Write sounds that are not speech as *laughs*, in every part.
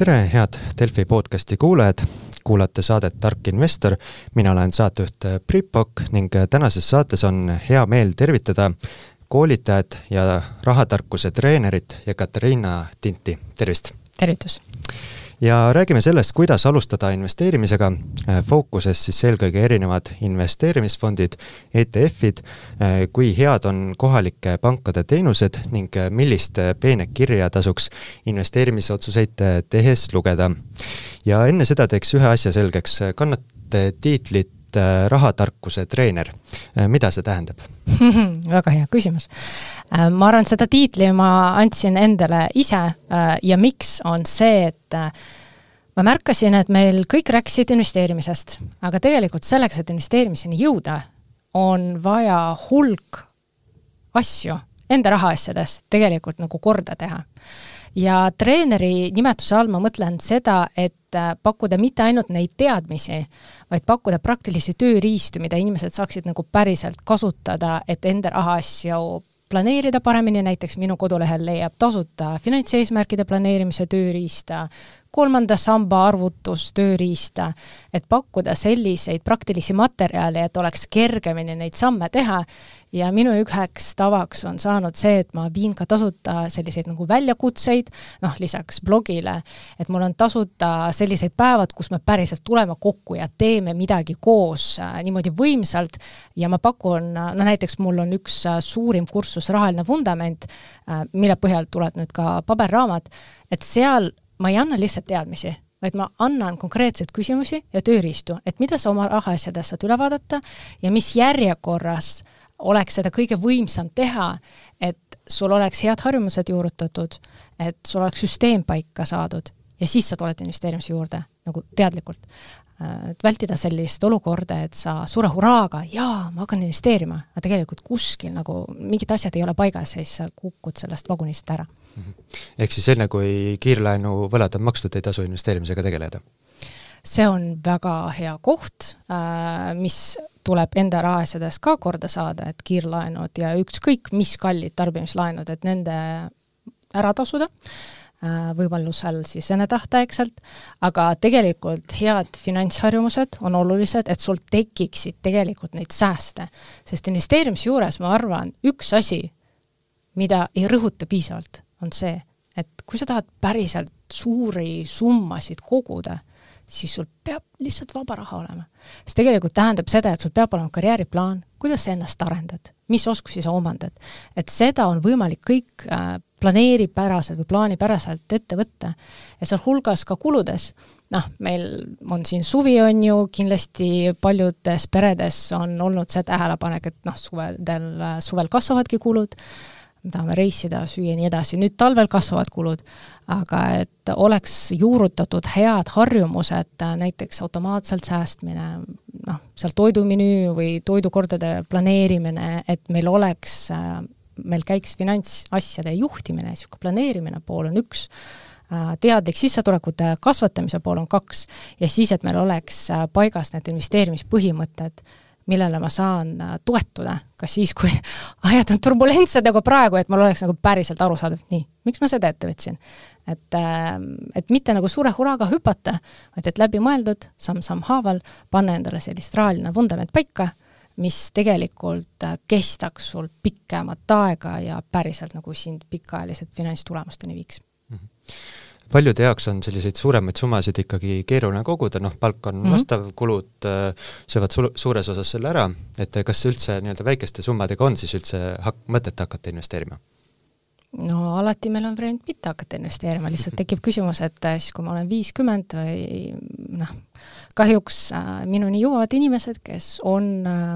tere, head Delfi podcasti kuulajad, kuulate saadet Tark investor, mina olen saatejuht Priit Pokk ning tänases saates on hea meel tervitada koolitajat ja rahatarkuse treenerit Katariina Tinti, tervist! tervitus! Ja räägime sellest, kuidas alustada investeerimisega, fookuses siis eelkõige erinevad investeerimisfondid, ETF-id, kui head on kohalike pankade teenused ning millist peenekirja tasuks investeerimisotsuseid tehes lugeda. ja enne seda teeks ühe asja selgeks, kannate tiitlit rahatarkuse treener, mida see tähendab *laughs* väga hea küsimus. ma arvan, et seda tiitli ma andsin endale ise ja miks, on see, et ma märkasin, et meil kõik rääkisid investeerimisest, aga tegelikult selleks, et investeerimiseni jõuda, on vaja hulk asju enda rahaasjades tegelikult nagu korda teha. Ja treeneri nimetuse all ma mõtlen seda, et pakkuda mitte ainult neid teadmisi, vaid pakkuda praktilisi tööriistu, mida inimesed saaksid nagu päriselt kasutada, et enda rahaasju planeerida paremini, näiteks minu kodulehel leiab tasuta finantseesmärkide planeerimise tööriista, kolmanda samba arvutustööriista, et pakkuda selliseid praktilisi materjale, et oleks kergemini neid samme teha. Ja minu üheks tavaks on saanud see, et ma viin ka tasuta selliseid nagu väljakutseid, noh, lisaks blogile, et mul on tasuta sellised päevad, kus me päriselt tuleme kokku ja teeme midagi koos äh, niimoodi võimsalt. Ja ma pakun, no näiteks mul on üks äh, suurim kursus Rahaline vundament äh,, mille põhjal tuleb nüüd ka paberraamat, et seal ma ei anna lihtsalt teadmisi, vaid ma annan konkreetseid küsimusi ja tööriistu, et mida sa oma rahaasjades saad üle vaadata ja mis järjekorras oleks seda kõige võimsam teha, et sul oleks head harjumused juurutatud, et sul oleks süsteem paika saadud ja siis sa tuled investeerimise juurde nagu teadlikult. Et vältida sellist olukorda, et sa suure hurraaga, jaa, ma hakkan investeerima, aga tegelikult kuskil nagu mingid asjad ei ole paigas ja siis sa kukud sellest vagunist ära. Ehk siis enne, kui kiirlaenu võlad on makstud, ei tasu investeerimisega tegeleda? see on väga hea koht, äh, mis tuleb enda rahaasjades ka korda saada, et kiirlaenud ja ükskõik mis kallid tarbimislaenud, et nende ära tasuda, äh, võimalusel siis ennetähtaegselt, aga tegelikult head finantsharjumused on olulised, et sul tekiksid tegelikult neid sääste. sest investeerimise juures ma arvan, üks asi, mida ei rõhuta piisavalt, on see, et kui sa tahad päriselt suuri summasid koguda, siis sul peab lihtsalt vaba raha olema. see tegelikult tähendab seda, et sul peab olema karjääriplaan, kuidas sa ennast arendad, mis oskusi sa omandad. et seda on võimalik kõik äh, planeeripäraselt või plaanipäraselt ette võtta. ja sealhulgas ka kuludes, noh, meil on siin suvi, on ju, kindlasti paljudes peredes on olnud see tähelepanek, et noh, suvedel, suvel kasvavadki kulud me tahame reisida, süüa ja nii edasi, nüüd talvel kasvavad kulud, aga et oleks juurutatud head harjumused, näiteks automaatselt säästmine, noh, seal toidumenüü või toidukordade planeerimine, et meil oleks, meil käiks finantsasjade juhtimine, niisugune planeerimine pool on üks, teadlik sissetulekute kasvatamise pool on kaks ja siis, et meil oleks paigas need investeerimispõhimõtted millele ma saan äh, toetuda, kas siis, kui *laughs* ajad on turbulentsed nagu praegu, et mul oleks nagu päriselt arusaadav, nii, miks ma seda ette võtsin. et, ähm, et mitte nagu suure hurraaga hüpata, vaid et läbimõeldud, samm-samm haaval, panna endale sellist rahaline vundament paika, mis tegelikult äh, kestaks sul pikemat aega ja päriselt nagu sind pikaajaliselt finantstulemusteni viiks mm. -hmm paljude jaoks on selliseid suuremaid summasid ikkagi keeruline koguda, noh, palk on mm -hmm. vastav, kulud äh, söövad su-, suures osas selle ära, et kas üldse nii-öelda väikeste summadega on siis üldse hak-, mõtet hakata investeerima? No alati meil on variant mitte hakata investeerima, lihtsalt tekib *laughs* küsimus, et äh, siis, kui ma olen viiskümmend või noh, kahjuks äh, minuni jõuavad inimesed, kes on äh,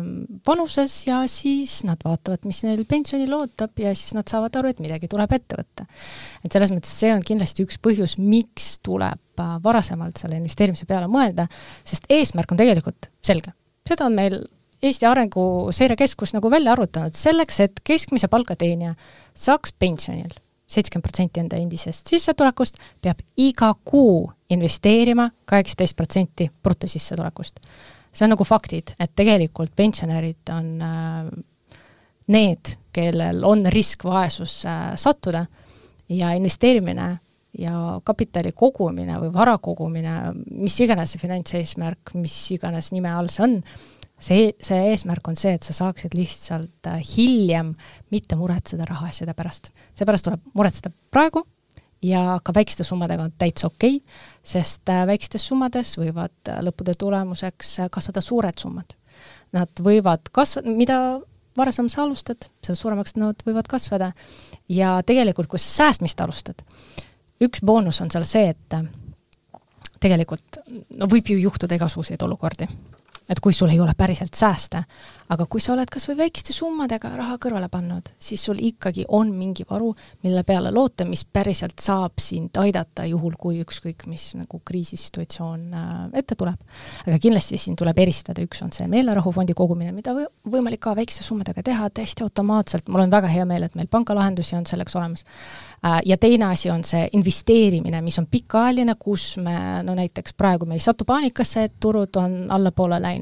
vanuses ja siis nad vaatavad, mis neil pensionil ootab ja siis nad saavad aru, et midagi tuleb ette võtta. et selles mõttes see on kindlasti üks põhjus, miks tuleb äh, varasemalt selle investeerimise peale mõelda, sest eesmärk on tegelikult selge. seda on meil Eesti Arenguseire Keskus nagu välja arvutanud, selleks, et keskmise palka teenija saaks pensionil seitsekümmend protsenti enda endisest sissetulekust, peab iga kuu investeerima kaheksateist protsenti brutosissetulekust. see on nagu faktid, et tegelikult pensionärid on äh, need, kellel on risk vaesusse äh, sattuda ja investeerimine ja kapitali kogumine või vara kogumine, mis iganes see finantseesmärk, mis iganes nime all see on, see, see eesmärk on see, et sa saaksid lihtsalt äh, hiljem mitte muretseda rahaasjade pärast. seepärast tuleb muretseda praegu ja ka väikeste summadega on täitsa okei okay,, sest äh, väikestes summades võivad äh, lõppude tulemuseks kasvada suured summad. Nad võivad kasvada, mida varasem sa alustad, seda suuremaks nad võivad kasvada. ja tegelikult, kui sa säästmist alustad, üks boonus on seal see, et tegelikult no võib ju juhtuda igasuguseid olukordi et kui sul ei ole päriselt sääste, aga kui sa oled kas või väikeste summadega raha kõrvale pannud, siis sul ikkagi on mingi varu, mille peale loota, mis päriselt saab sind aidata, juhul kui ükskõik mis nagu kriisisituatsioon äh, ette tuleb. aga kindlasti siin tuleb eristada, üks on see meelerahufondi kogumine, mida või, võimalik ka väikeste summadega teha täiesti automaatselt, mul on väga hea meel, et meil pangalahendusi on selleks olemas. Äh, ja teine asi on see investeerimine, mis on pikaajaline, kus me no näiteks praegu me ei satu paanikasse, et turud on allapoole läinud,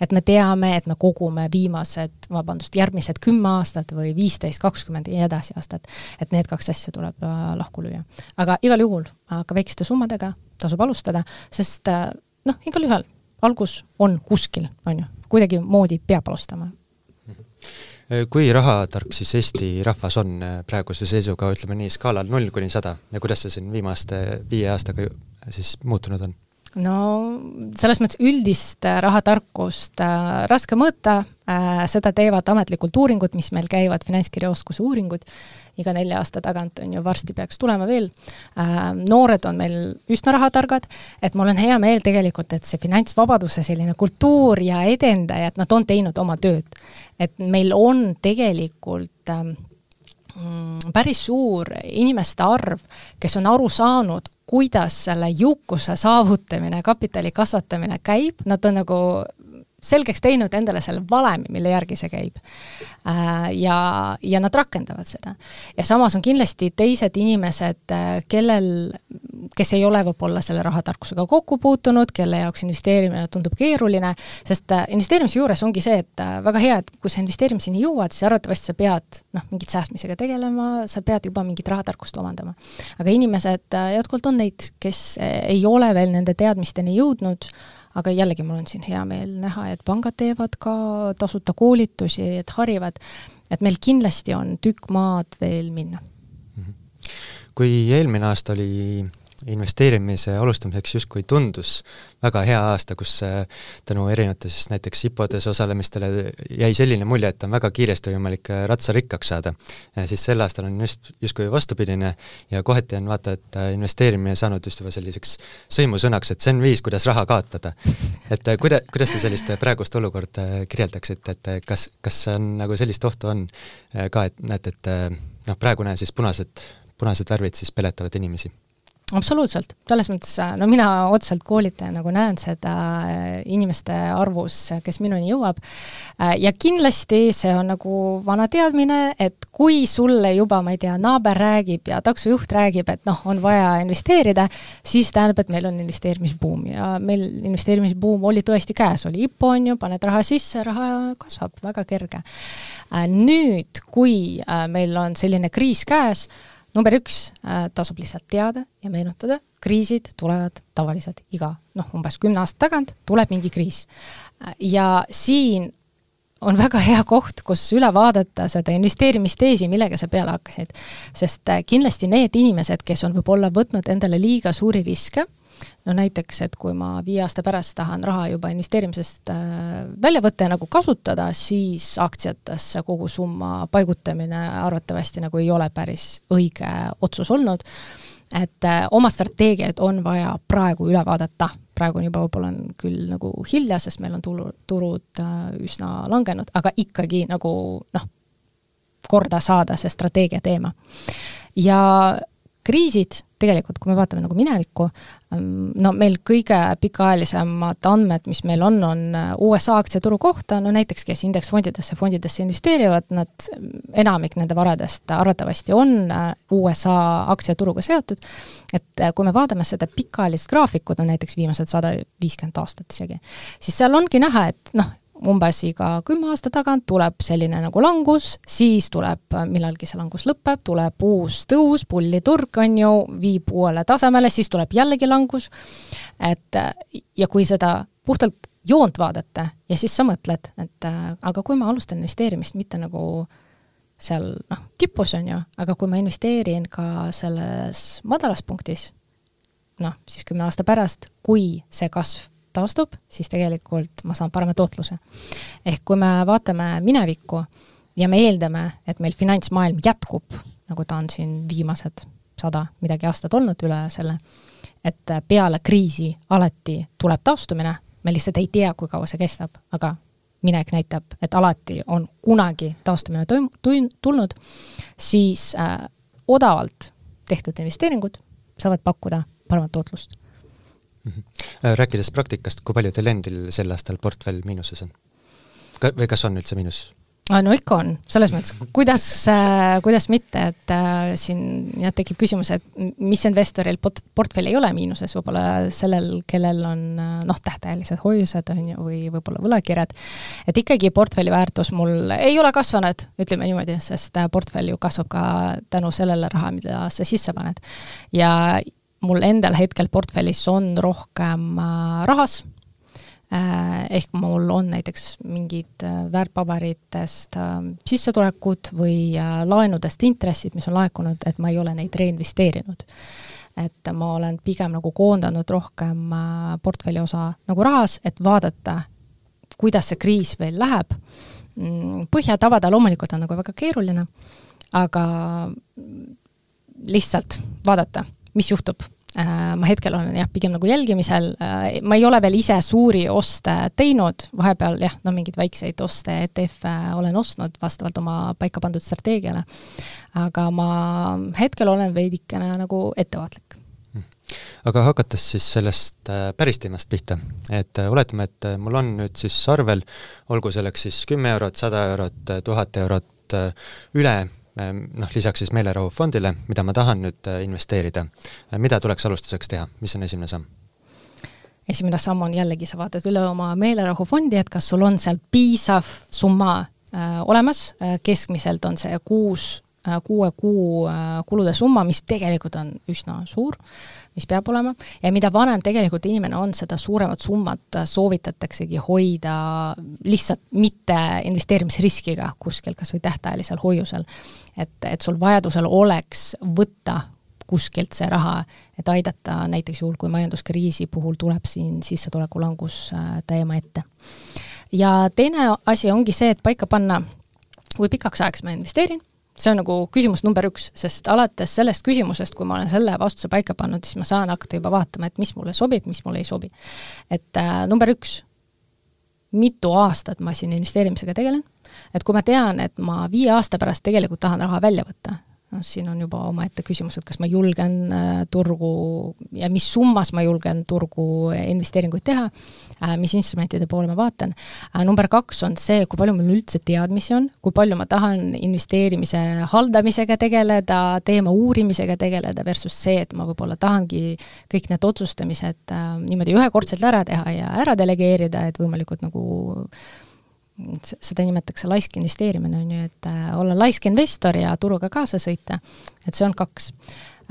et me teame, et me kogume viimased, vabandust, järgmised kümme aastat või viisteist, kakskümmend ja nii edasi aastat. et need kaks asja tuleb äh, lahku lüüa. aga igal juhul ka väikeste summadega tasub alustada, sest äh, noh, igalühel algus on kuskil, on ju, kuidagimoodi peab alustama kui rahatark siis Eesti rahvas on äh, praeguse seisuga, ütleme nii, skaalal null kuni sada ja kuidas see siin viimaste viie aastaga siis muutunud on? No selles mõttes üldist äh, rahatarkust äh, raske mõõta äh,, seda teevad ametlikult uuringud, mis meil käivad, finantskirjaoskuse uuringud, iga nelja aasta tagant on ju, varsti peaks tulema veel äh,. noored on meil üsna rahatargad, et mul on hea meel tegelikult, et see finantsvabaduse selline kultuur ja edendaja, et nad on teinud oma tööd. et meil on tegelikult äh, päris suur inimeste arv, kes on aru saanud, kuidas selle jõukuse saavutamine, kapitali kasvatamine käib, nad on nagu selgeks teinud endale selle valemi, mille järgi see käib. Äh, ja, ja nad rakendavad seda. ja samas on kindlasti teised inimesed, äh, kellel, kes ei ole võib-olla selle rahatarkusega kokku puutunud, kelle jaoks investeerimine tundub keeruline, sest äh, investeerimise juures ongi see, et väga hea, et kui sa investeerimiseni jõuad, siis arvatavasti sa pead noh, mingit säästmisega tegelema, sa pead juba mingit rahatarkust omandama. aga inimesed, jätkuvalt on neid, kes ei ole veel nende teadmisteni jõudnud, aga jällegi mul on siin hea meel näha, et pangad teevad ka tasuta koolitusi, et harivad, et meil kindlasti on tükk maad veel minna. Mhm. kui eelmine aasta oli investeerimise alustamiseks justkui tundus väga hea aasta, kus äh, tänu erinevate siis näiteks IPO-des osalemistele jäi selline mulje, et on väga kiiresti võimalik äh, ratsarikkaks saada. siis sel aastal on just justkui vastupidine ja kohati on vaata, et äh, investeerimine saanud just juba selliseks sõimusõnaks, et see on viis, kuidas raha kaotada. et kuida-, kuidas te sellist praegust olukorda kirjeldaksite, et kas, kas on nagu sellist ohtu on ka, et näete, et noh, praegune siis punased, punased värvid siis peletavad inimesi absoluutselt, selles mõttes, no mina otseselt koolitajana nagu näen seda äh, inimeste arvus, kes minuni jõuab, äh, ja kindlasti see on nagu vana teadmine, et kui sulle juba, ma ei tea, naaber räägib ja taksojuht räägib, et noh, on vaja investeerida, siis tähendab, et meil on investeerimisbuum. Ja meil investeerimisbuum oli tõesti käes, oli IPO on ju, paned raha sisse, raha kasvab, väga kerge. Äh, nüüd, kui meil on selline kriis käes, number üks äh,, tasub lihtsalt teada ja meenutada, kriisid tulevad tavaliselt iga noh, umbes kümne aasta tagant tuleb mingi kriis äh,. ja siin on väga hea koht, kus üle vaadata seda investeerimisteesi, millega sa peale hakkasid. sest äh, kindlasti need inimesed, kes on võib-olla võtnud endale liiga suuri riske no näiteks, et kui ma viie aasta pärast tahan raha juba investeerimisest äh, välja võtta ja nagu kasutada, siis aktsiatesse kogu summa paigutamine arvatavasti nagu ei ole päris õige otsus olnud. et äh, oma strateegiaid on vaja praegu üle vaadata, praegu on juba võib-olla on küll nagu hilja, sest meil on tulu, turud äh, üsna langenud, aga ikkagi nagu noh, korda saada see strateegia teema. ja kriisid tegelikult, kui me vaatame nagu minevikku, ähm, no meil kõige pikaajalisemad andmed, mis meil on, on äh, USA aktsiaturu kohta, no näiteks kes indeksfondidesse, fondidesse investeerivad, nad, enamik nende varadest arvatavasti on äh, USA aktsiaturuga seotud, et äh, kui me vaatame seda pikaajalist graafikut, no näiteks viimased sada viiskümmend aastat isegi, siis seal ongi näha, et noh, umbes iga kümme aasta tagant tuleb selline nagu langus, siis tuleb millalgi see langus lõpeb, tuleb uus tõus, pulliturg on ju, viib uuele tasemele, siis tuleb jällegi langus. et ja kui seda puhtalt joont vaadata ja siis sa mõtled, et aga kui ma alustan investeerimist mitte nagu seal noh, tipus on ju, aga kui ma investeerin ka selles madalas punktis, noh, siis kümne aasta pärast, kui see kasv taastub, siis tegelikult ma saan parema tootluse. ehk kui me vaatame minevikku ja me eeldame, et meil finantsmaailm jätkub, nagu ta on siin viimased sada midagi aastat olnud üle selle, et peale kriisi alati tuleb taastumine, me lihtsalt ei tea, kui kaua see kestab, aga minek näitab, et alati on kunagi taastumine toim-, tulnud, siis äh, odavalt tehtud investeeringud saavad pakkuda paremat tootlust. Rääkides praktikast, kui palju teil endil sel aastal portfell miinuses on? või kas on üldse miinus? no ikka on, selles mõttes, kuidas äh,, kuidas mitte, et äh, siin jah, tekib küsimus, et mis investoril port-, portfell ei ole miinuses, võib-olla sellel, kellel on äh, noh, tähtajalised hoiused on ju, või võib-olla võlakirjad, et ikkagi portfelli väärtus mul ei ole kasvanud, ütleme niimoodi, sest äh, portfell ju kasvab ka tänu sellele raha, mida sa sisse paned. ja mul endal hetkel portfellis on rohkem äh, rahas Äh, ehk mul on näiteks mingid äh, väärtpaberitest sissetulekud või laenudest intressid, mis on laekunud, et ma ei ole neid reinvesteerinud. et ma olen pigem nagu koondanud rohkem portfelli osa nagu rahas, et vaadata, kuidas see kriis veel läheb. Mm, põhja tabada loomulikult on nagu väga keeruline, aga lihtsalt vaadata, mis juhtub ma hetkel olen jah, pigem nagu jälgimisel, äh, ma ei ole veel ise suuri oste teinud, vahepeal jah, no mingeid väikseid oste, ETF-e olen ostnud vastavalt oma paika pandud strateegiale. aga ma hetkel olen veidikene nagu ettevaatlik hmm. aga hakates siis sellest äh, päris teemast pihta, et oletame, et mul on nüüd siis arvel, olgu selleks siis kümme eurot, sada eurot, tuhat eurot üle noh, lisaks siis meelerahufondile, mida ma tahan nüüd äh, investeerida. Äh, mida tuleks alustuseks teha, mis on esimene samm? esimene samm on jällegi, sa vaatad üle oma meelerahufondi, et kas sul on seal piisav summa äh, olemas äh,, keskmiselt on see kuus äh,, kuue kuu äh, kulude summa, mis tegelikult on üsna suur äh,, mis peab olema, ja mida vanem tegelikult inimene on, seda suuremat summat soovitataksegi hoida lihtsalt mitte investeerimisriskiga kuskil, kas või tähtajalisel hoiusel. Et, et sul vajadusel oleks võtta kuskilt see raha, et aidata näiteks juhul, kui majanduskriisi puhul tuleb siin sissetuleku langus äh, täiema ette. ja teine asi ongi see, et paika panna, kui pikaks ajaks ma investeerin see on nagu küsimus number üks, sest alates sellest küsimusest, kui ma olen selle vastuse paika pannud, siis ma saan hakata juba vaatama, et mis mulle sobib, mis mulle ei sobi. et äh, number üks, mitu aastat ma siin investeerimisega tegelen, et kui ma tean, et ma viie aasta pärast tegelikult tahan raha välja võtta, noh, siin on juba omaette küsimus, et kas ma julgen äh, turgu ja mis summas ma julgen turgu investeeringuid teha äh,, mis instrumentide poole ma vaatan äh,. number kaks on see, kui palju mul üldse teadmisi on, kui palju ma tahan investeerimise haldamisega tegeleda, teema uurimisega tegeleda, versus see, et ma võib-olla tahangi kõik need otsustamised niimoodi ühekordselt ära teha ja ära delegeerida, et võimalikult nagu seda nimetatakse laisk investeerimine, on ju, et äh, olla laisk investor ja turuga kaasa sõita, et see on kaks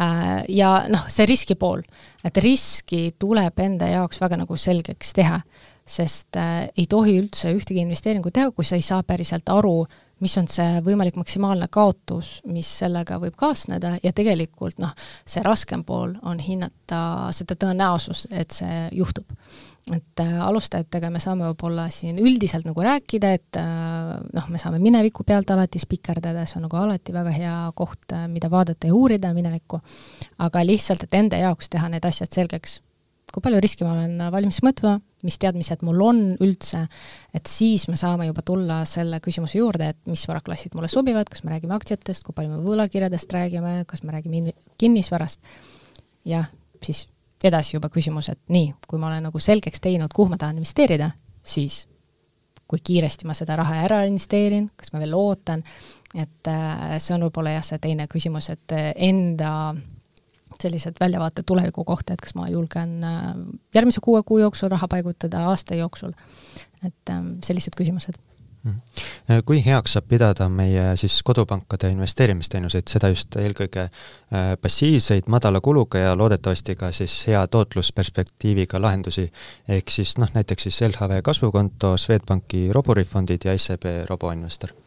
äh,. ja noh, see riski pool, et riski tuleb enda jaoks väga nagu selgeks teha, sest äh, ei tohi üldse ühtegi investeeringut teha, kui sa ei saa päriselt aru, mis on see võimalik maksimaalne kaotus, mis sellega võib kaasneda ja tegelikult noh, see raskem pool on hinnata seda tõenäosust, et see juhtub et äh, alustajatega me saame võib-olla siin üldiselt nagu rääkida, et äh, noh, me saame mineviku pealt alati spikerdada, see on nagu alati väga hea koht, äh, mida vaadata ja uurida minevikku, aga lihtsalt, et enda jaoks teha need asjad selgeks, kui palju riski ma olen valmis mõõtma, mis teadmised mul on üldse, et siis me saame juba tulla selle küsimuse juurde, et mis varaklassid mulle sobivad, kas me räägime aktsiatest, kui palju me võlakirjadest räägime, kas me räägime kinnisvarast, jah, siis edasi juba küsimus, et nii, kui ma olen nagu selgeks teinud, kuhu ma tahan investeerida, siis kui kiiresti ma seda raha ära investeerin, kas ma veel ootan, et äh, see on võib-olla jah, see teine küsimus, et äh, enda sellised väljavaated tuleviku kohta, et kas ma julgen äh, järgmise kuue kuu jooksul raha paigutada, aasta jooksul. et ähm, sellised küsimused. Kui heaks saab pidada meie siis kodupankade investeerimisteenuseid, seda just eelkõige äh, passiivseid, madala kuluga ja loodetavasti ka siis hea tootlusperspektiiviga lahendusi, ehk siis noh, näiteks siis LHV kasvukonto, Swedbanki roborifondid ja SEB roboinvestor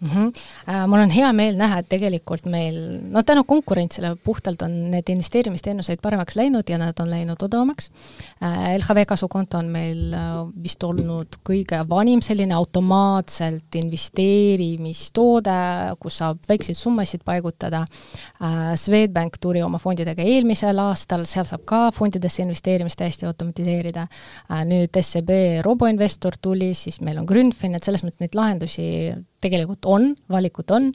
mm. -hmm. Mul on hea meel näha, et tegelikult meil, no tänu konkurentsile puhtalt on need investeerimisteenuseid paremaks läinud ja nad on läinud odavamaks. Äh, LHV kasvukonto on meil äh, vist olnud kõige vanim selline automaatselt investeerimistoode, kus saab väikseid summasid paigutada. Swedbank tuli oma fondidega eelmisel aastal, seal saab ka fondidesse investeerimist täiesti automatiseerida. nüüd SEB roboinvestor tuli, siis meil on Grünfin, et selles mõttes neid lahendusi tegelikult on, valikut on,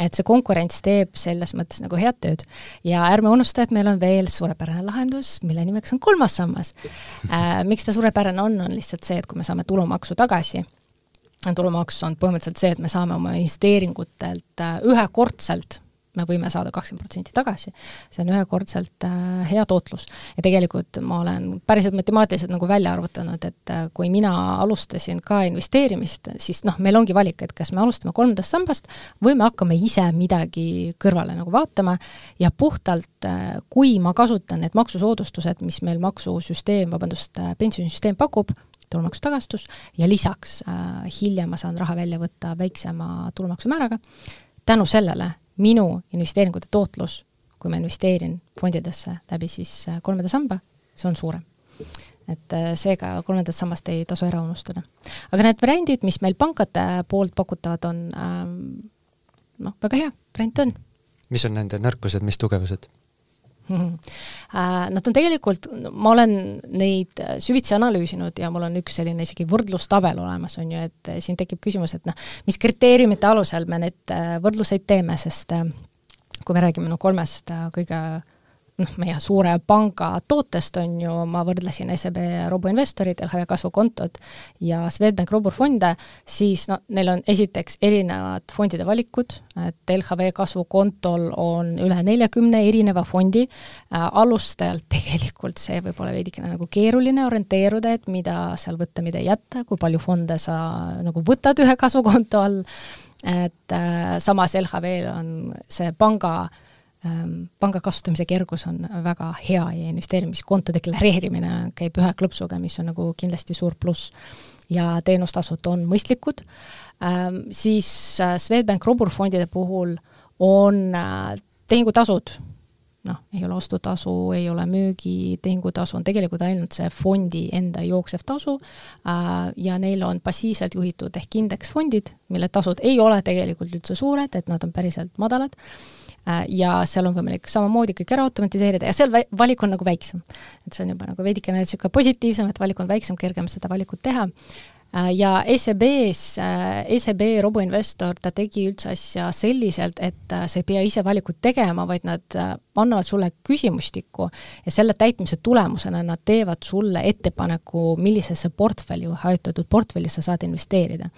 et see konkurents teeb selles mõttes nagu head tööd. ja ärme unusta, et meil on veel suurepärane lahendus, mille nimeks on kolmas sammas äh,. Miks ta suurepärane on, on lihtsalt see, et kui me saame tulumaksu tagasi, tulumaks on põhimõtteliselt see, et me saame oma investeeringutelt äh, ühekordselt me võime saada kakskümmend protsenti tagasi. see on ühekordselt äh, hea tootlus. ja tegelikult ma olen päriselt matemaatiliselt nagu välja arvutanud, et äh, kui mina alustasin ka investeerimist, siis noh, meil ongi valik, et kas me alustame kolmandast sambast või me hakkame ise midagi kõrvale nagu vaatama ja puhtalt, äh, kui ma kasutan need maksusoodustused, mis meil maksusüsteem, vabandust, pensionisüsteem pakub, tulumaksustagastus ja lisaks äh, hiljem ma saan raha välja võtta väiksema tulumaksumääraga, tänu sellele minu investeeringute tootlus, kui ma investeerin fondidesse läbi siis äh, kolmanda samba, see on suurem. et äh, seega kolmandat sammast ei tasu ära unustada. aga need variandid, mis meil pankade poolt pakutavad, on ähm, noh, väga hea, variant on. mis on nende nõrkused, mis tugevused? *laughs* Nad on tegelikult, ma olen neid süvitsi analüüsinud ja mul on üks selline isegi võrdlustabel olemas, on ju, et siin tekib küsimus, et noh, mis kriteeriumite alusel me neid võrdluseid teeme, sest kui me räägime no kolmest kõige noh, meie suure panga tootest on ju, ma võrdlesin SEB roboinvestorid, LHV kasvukontod ja Swedbank robofonde, siis no neil on esiteks erinevad fondide valikud, et LHV kasvukontol on üle neljakümne erineva fondi äh,, alustajalt tegelikult see võib olla veidikene nagu keeruline orienteeruda, et mida seal võtta, mida jätta, kui palju fonde sa nagu võtad ühe kasvukonto all, et äh, samas LHV-l on see panga äh, panga kasutamise kergus on väga hea ja investeerimiskonto deklareerimine käib ühe klõpsuga, mis on nagu kindlasti suur pluss. ja teenustasud on mõistlikud, ehm, siis äh, Swedbank roburfondide puhul on äh, tehingutasud, noh, ei ole ostutasu, ei ole müügitehingutasu, on tegelikult ainult see fondi enda jooksev tasu. Äh, ja neil on passiivselt juhitud ehk indeksfondid, mille tasud ei ole tegelikult üldse suured, et nad on päriselt madalad ja seal on võimalik samamoodi kõik ära automatiseerida ja seal valik on nagu väiksem. et see on juba nagu veidikene niisugune positiivsem, et valik on väiksem, kergem seda valikut teha äh, ja SEB-s, äh, SEB roboinvestor, ta tegi üldse asja selliselt, et sa ei pea ise valikut tegema, vaid nad annavad sulle küsimustikku ja selle täitmise tulemusena nad teevad sulle ettepaneku, millisesse portfelli või hajutatud portfelli sa saad investeerida.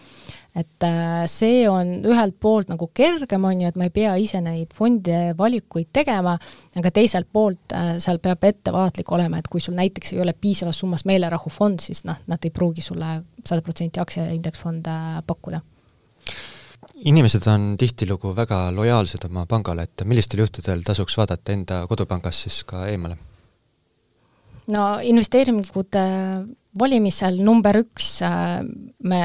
Et äh, see on ühelt poolt nagu kergem, on ju, et ma ei pea ise neid fonde valikuid tegema, aga teiselt poolt äh, seal peab ettevaatlik olema, et kui sul näiteks ei ole piisavas summas meelerahufond, siis noh, nad ei pruugi sulle sada protsenti aktsiaindeksfonde pakkuda inimesed on tihtilugu väga lojaalsed oma pangale, et millistel juhtudel tasuks vaadata enda kodupangast siis ka eemale? no investeeringute valimisel number üks äh, me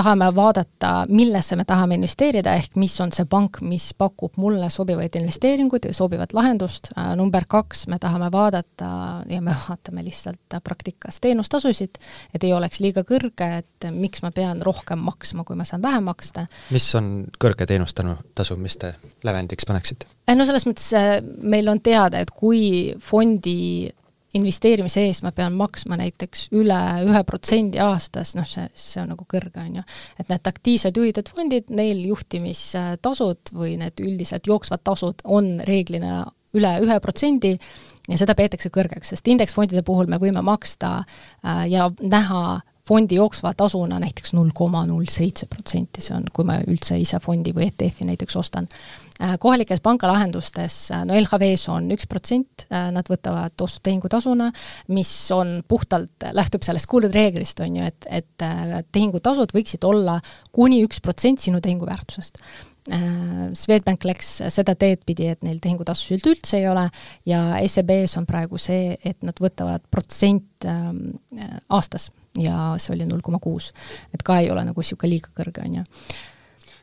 tahame vaadata, millesse me tahame investeerida, ehk mis on see pank, mis pakub mulle sobivaid investeeringuid ja sobivat lahendust, äh, number kaks, me tahame vaadata ja me vaatame lihtsalt praktikas teenustasusid, et ei oleks liiga kõrge, et miks ma pean rohkem maksma, kui ma saan vähem maksta. mis on kõrge teenustasu, mis te lävendiks paneksite? Äh, no selles mõttes äh, meil on teada, et kui fondi investeerimise eest ma pean maksma näiteks üle ühe protsendi aastas, noh, see, see on nagu kõrge, on ju. et need aktiivselt juhitud fondid, neil juhtimistasud või need üldiselt jooksvad tasud on reeglina üle ühe protsendi ja seda peetakse kõrgeks, sest indeksfondide puhul me võime maksta äh, ja näha fondi jooksva tasuna näiteks null koma null seitse protsenti, see on, kui ma üldse ise fondi või ETF-i näiteks ostan. Äh, kohalikes pangalahendustes, äh, no LHV-s on üks protsent, äh, nad võtavad ostutehingutasuna, mis on puhtalt, lähtub sellest kuldreeglist, on ju, et, et tehingutasud võiksid olla kuni üks protsent sinu tehingu väärtusest Swedbank läks seda teed pidi, et neil tehingutasusid üldse ei ole ja SEB-s on praegu see, et nad võtavad protsent ähm, aastas ja see oli null koma kuus. et ka ei ole nagu niisugune liiga kõrge, on ju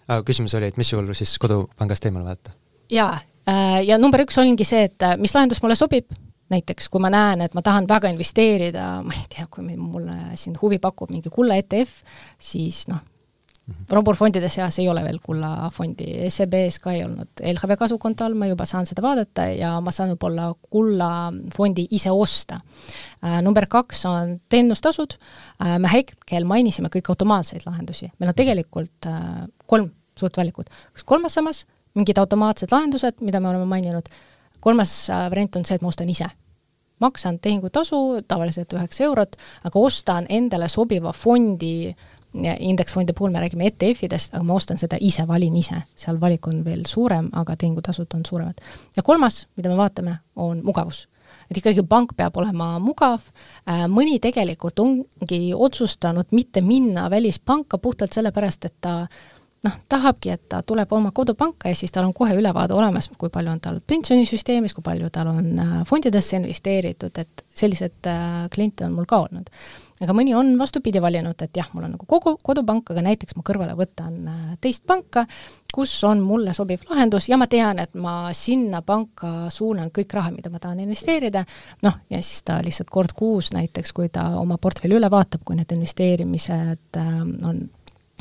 aga küsimus oli, et mis juhul siis kodupangast eemale vaadata? jaa, äh, ja number üks ongi see, et äh, mis lahendus mulle sobib, näiteks kui ma näen, et ma tahan väga investeerida, ma ei tea, kui mulle siin huvi pakub mingi kulla ETF, siis noh. Roburfondide seas ei ole veel kullafondi, SEB-s ka ei olnud, LHV kasukonto all ma juba saan seda vaadata ja ma saan võib-olla kullafondi ise osta. Äh,. number kaks on teenustasud. Äh,, me hetkel mainisime kõik automaatseid lahendusi, meil on tegelikult äh, kolm suurt valikut, kas kolmas sammas, mingid automaatsed lahendused, mida me oleme maininud, kolmas variant on see, et ma ostan ise. Maksan tehingutasu, tavaliselt üheksa eurot, aga ostan endale sobiva fondi äh, indeksfondide puhul me räägime ETF-idest, aga ma ostan seda ise, valin ise, seal valik on veel suurem, aga tehingutasud on suuremad. ja kolmas, mida me vaatame, on mugavus. et ikkagi pank peab olema mugav, äh, mõni tegelikult ongi otsustanud mitte minna välispanka puhtalt sellepärast, et ta noh, tahabki, et ta tuleb oma kodupanka ja siis tal on kohe ülevaade olemas, kui palju on tal pensionisüsteemis, kui palju tal on äh, fondidesse investeeritud, et selliseid äh, kliente on mul ka olnud. Aga mõni on vastupidi valinud, et jah, mul on nagu kogu kodupank, aga näiteks ma kõrvale võtan äh, teist panka, kus on mulle sobiv lahendus ja ma tean, et ma sinna panka suunan kõik raha, mida ma tahan investeerida, noh, ja siis ta lihtsalt kord kuus näiteks, kui ta oma portfelli üle vaatab, kui need investeerimised on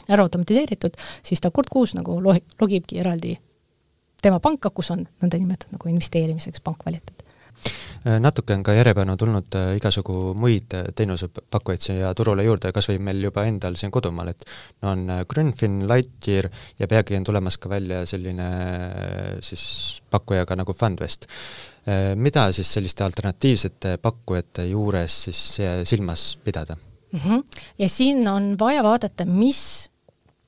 ära automatiseeritud, siis ta kord kuus nagu logi-, logibki eraldi tema panka, kus on nõndanimetatud nagu investeerimiseks pank valitud Äh, natuke on ka järjepanu tulnud äh, igasugu muid äh, teenusepakkujaid siia turule juurde, kas või meil juba endal siin kodumaal, et no on Grünfin, Lightyear ja peagi on tulemas ka välja selline siis pakkuja ka nagu Fundvest. mida siis selliste alternatiivsete pakkujate juures siis silmas pidada mm? -hmm. ja siin on vaja vaadata, mis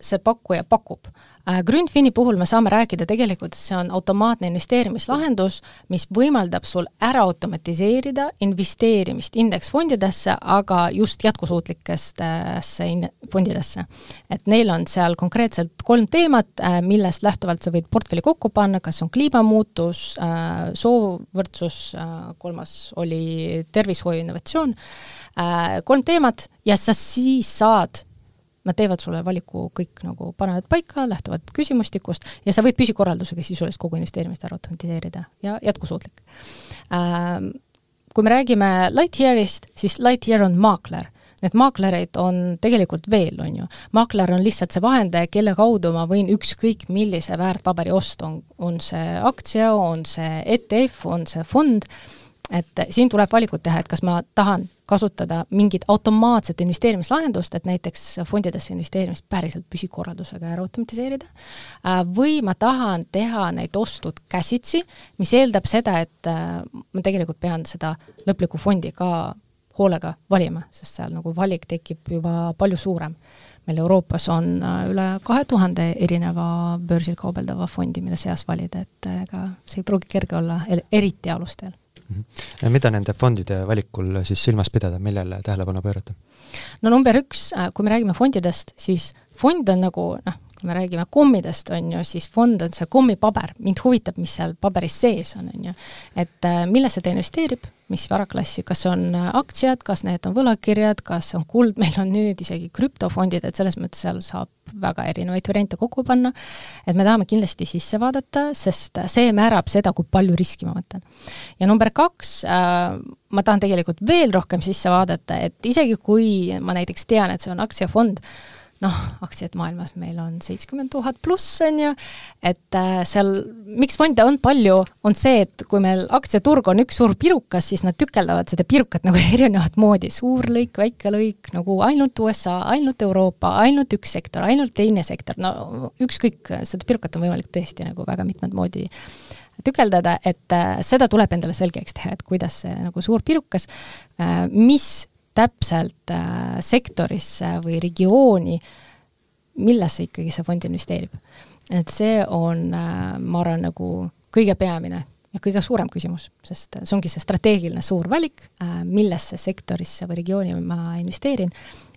see pakkuja pakub. Äh, Grünfini puhul me saame rääkida tegelikult, see on automaatne investeerimislahendus, mis võimaldab sul ära automatiseerida investeerimist indeksfondidesse, aga just jätkusuutlikesse fondidesse. et neil on seal konkreetselt kolm teemat, äh, millest lähtuvalt sa võid portfelli kokku panna, kas on kliimamuutus, äh, soovõrdsus, kolmas oli tervishoiu innovatsioon, kolm teemat ja sa siis saad nad teevad sulle valiku kõik nagu, panevad paika, lähtuvad küsimustikust ja sa võid püsikorraldusega sisuliselt kogu investeerimist ära automatiseerida ja jätkusuutlik ähm,. Kui me räägime Lightyearist, siis Lightyear on maakler need maaklereid on tegelikult veel, on ju. maakler on lihtsalt see vahendaja, kelle kaudu ma võin ükskõik millise väärtpaberi osta, on, on see aktsia, on see ETF, on see fond, et siin tuleb valikut teha, et kas ma tahan kasutada mingit automaatset investeerimislahendust, et näiteks fondidesse investeerimist päriselt püsikorraldusega ära automatiseerida, äh, või ma tahan teha neid ostud käsitsi, mis eeldab seda, et äh, ma tegelikult pean seda lõplikku fondi ka hoolega valima, sest seal nagu valik tekib juba palju suurem. meil Euroopas on äh, üle kahe tuhande erineva börsil kaubeldava fondi, mille seas valida, et ega see ei pruugi kerge olla, eriti alustel. Ja mida nende fondide valikul siis silmas pidada, millele tähelepanu pöörata? no number üks, äh, kui me räägime fondidest, siis fond on nagu noh, kui me räägime kommidest, on ju, siis fond on see kommipaber, mind huvitab, mis seal paberis sees on, on ju. et äh, millesse ta investeerib, mis varaklassi, kas on äh, aktsiad, kas need on võlakirjad, kas on kuld, meil on nüüd isegi krüptofondid, et selles mõttes seal saab väga erinevaid variante kokku panna, et me tahame kindlasti sisse vaadata, sest see määrab seda, kui palju riski ma võtan. ja number kaks äh,, ma tahan tegelikult veel rohkem sisse vaadata, et isegi kui ma näiteks tean, et see on aktsiafond, noh, aktsiad maailmas meil on seitsekümmend tuhat pluss, on ju, et äh, seal, miks fonde on palju, on see, et kui meil aktsiaturg on üks suur pirukas, siis nad tükeldavad seda pirukat nagu *laughs* erinevat moodi, suur lõik, väike lõik, nagu ainult USA, ainult Euroopa, ainult üks sektor, ainult teine sektor, no ükskõik, seda pirukat on võimalik tõesti nagu väga mitmed moodi tükeldada, et äh, seda tuleb endale selgeks teha, et kuidas see nagu suur pirukas äh,, mis täpselt äh, sektorisse või regiooni, millesse ikkagi see fond investeerib. et see on äh,, ma arvan, nagu kõige peamine ja kõige suurem küsimus, sest see ongi see strateegiline suur valik äh,, millesse sektorisse või regiooni ma investeerin,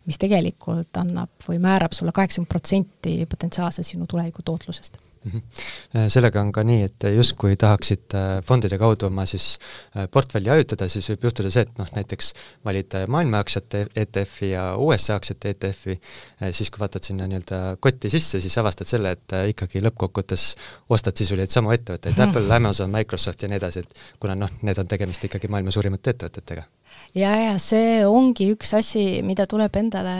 mis tegelikult annab või määrab sulle kaheksakümmend protsenti potentsiaalselt sinu tuleviku tootlusest sellega on ka nii, et justkui tahaksid äh, fondide kaudu oma siis äh, portfelli hajutada, siis võib juhtuda see, et noh, näiteks valid maailma aktsiate ETF-i ja USA aktsiate ETF-i, siis kui vaatad sinna nii-öelda kotti sisse, siis avastad selle, et ikkagi lõppkokkuvõttes ostad sisuliselt samu ettevõtteid, *laughs* Apple, Amazon, Microsoft ja nii edasi, et kuna noh, need on tegemist ikkagi maailma suurimate ettevõtetega ja, ja see ongi üks asi, mida tuleb endale,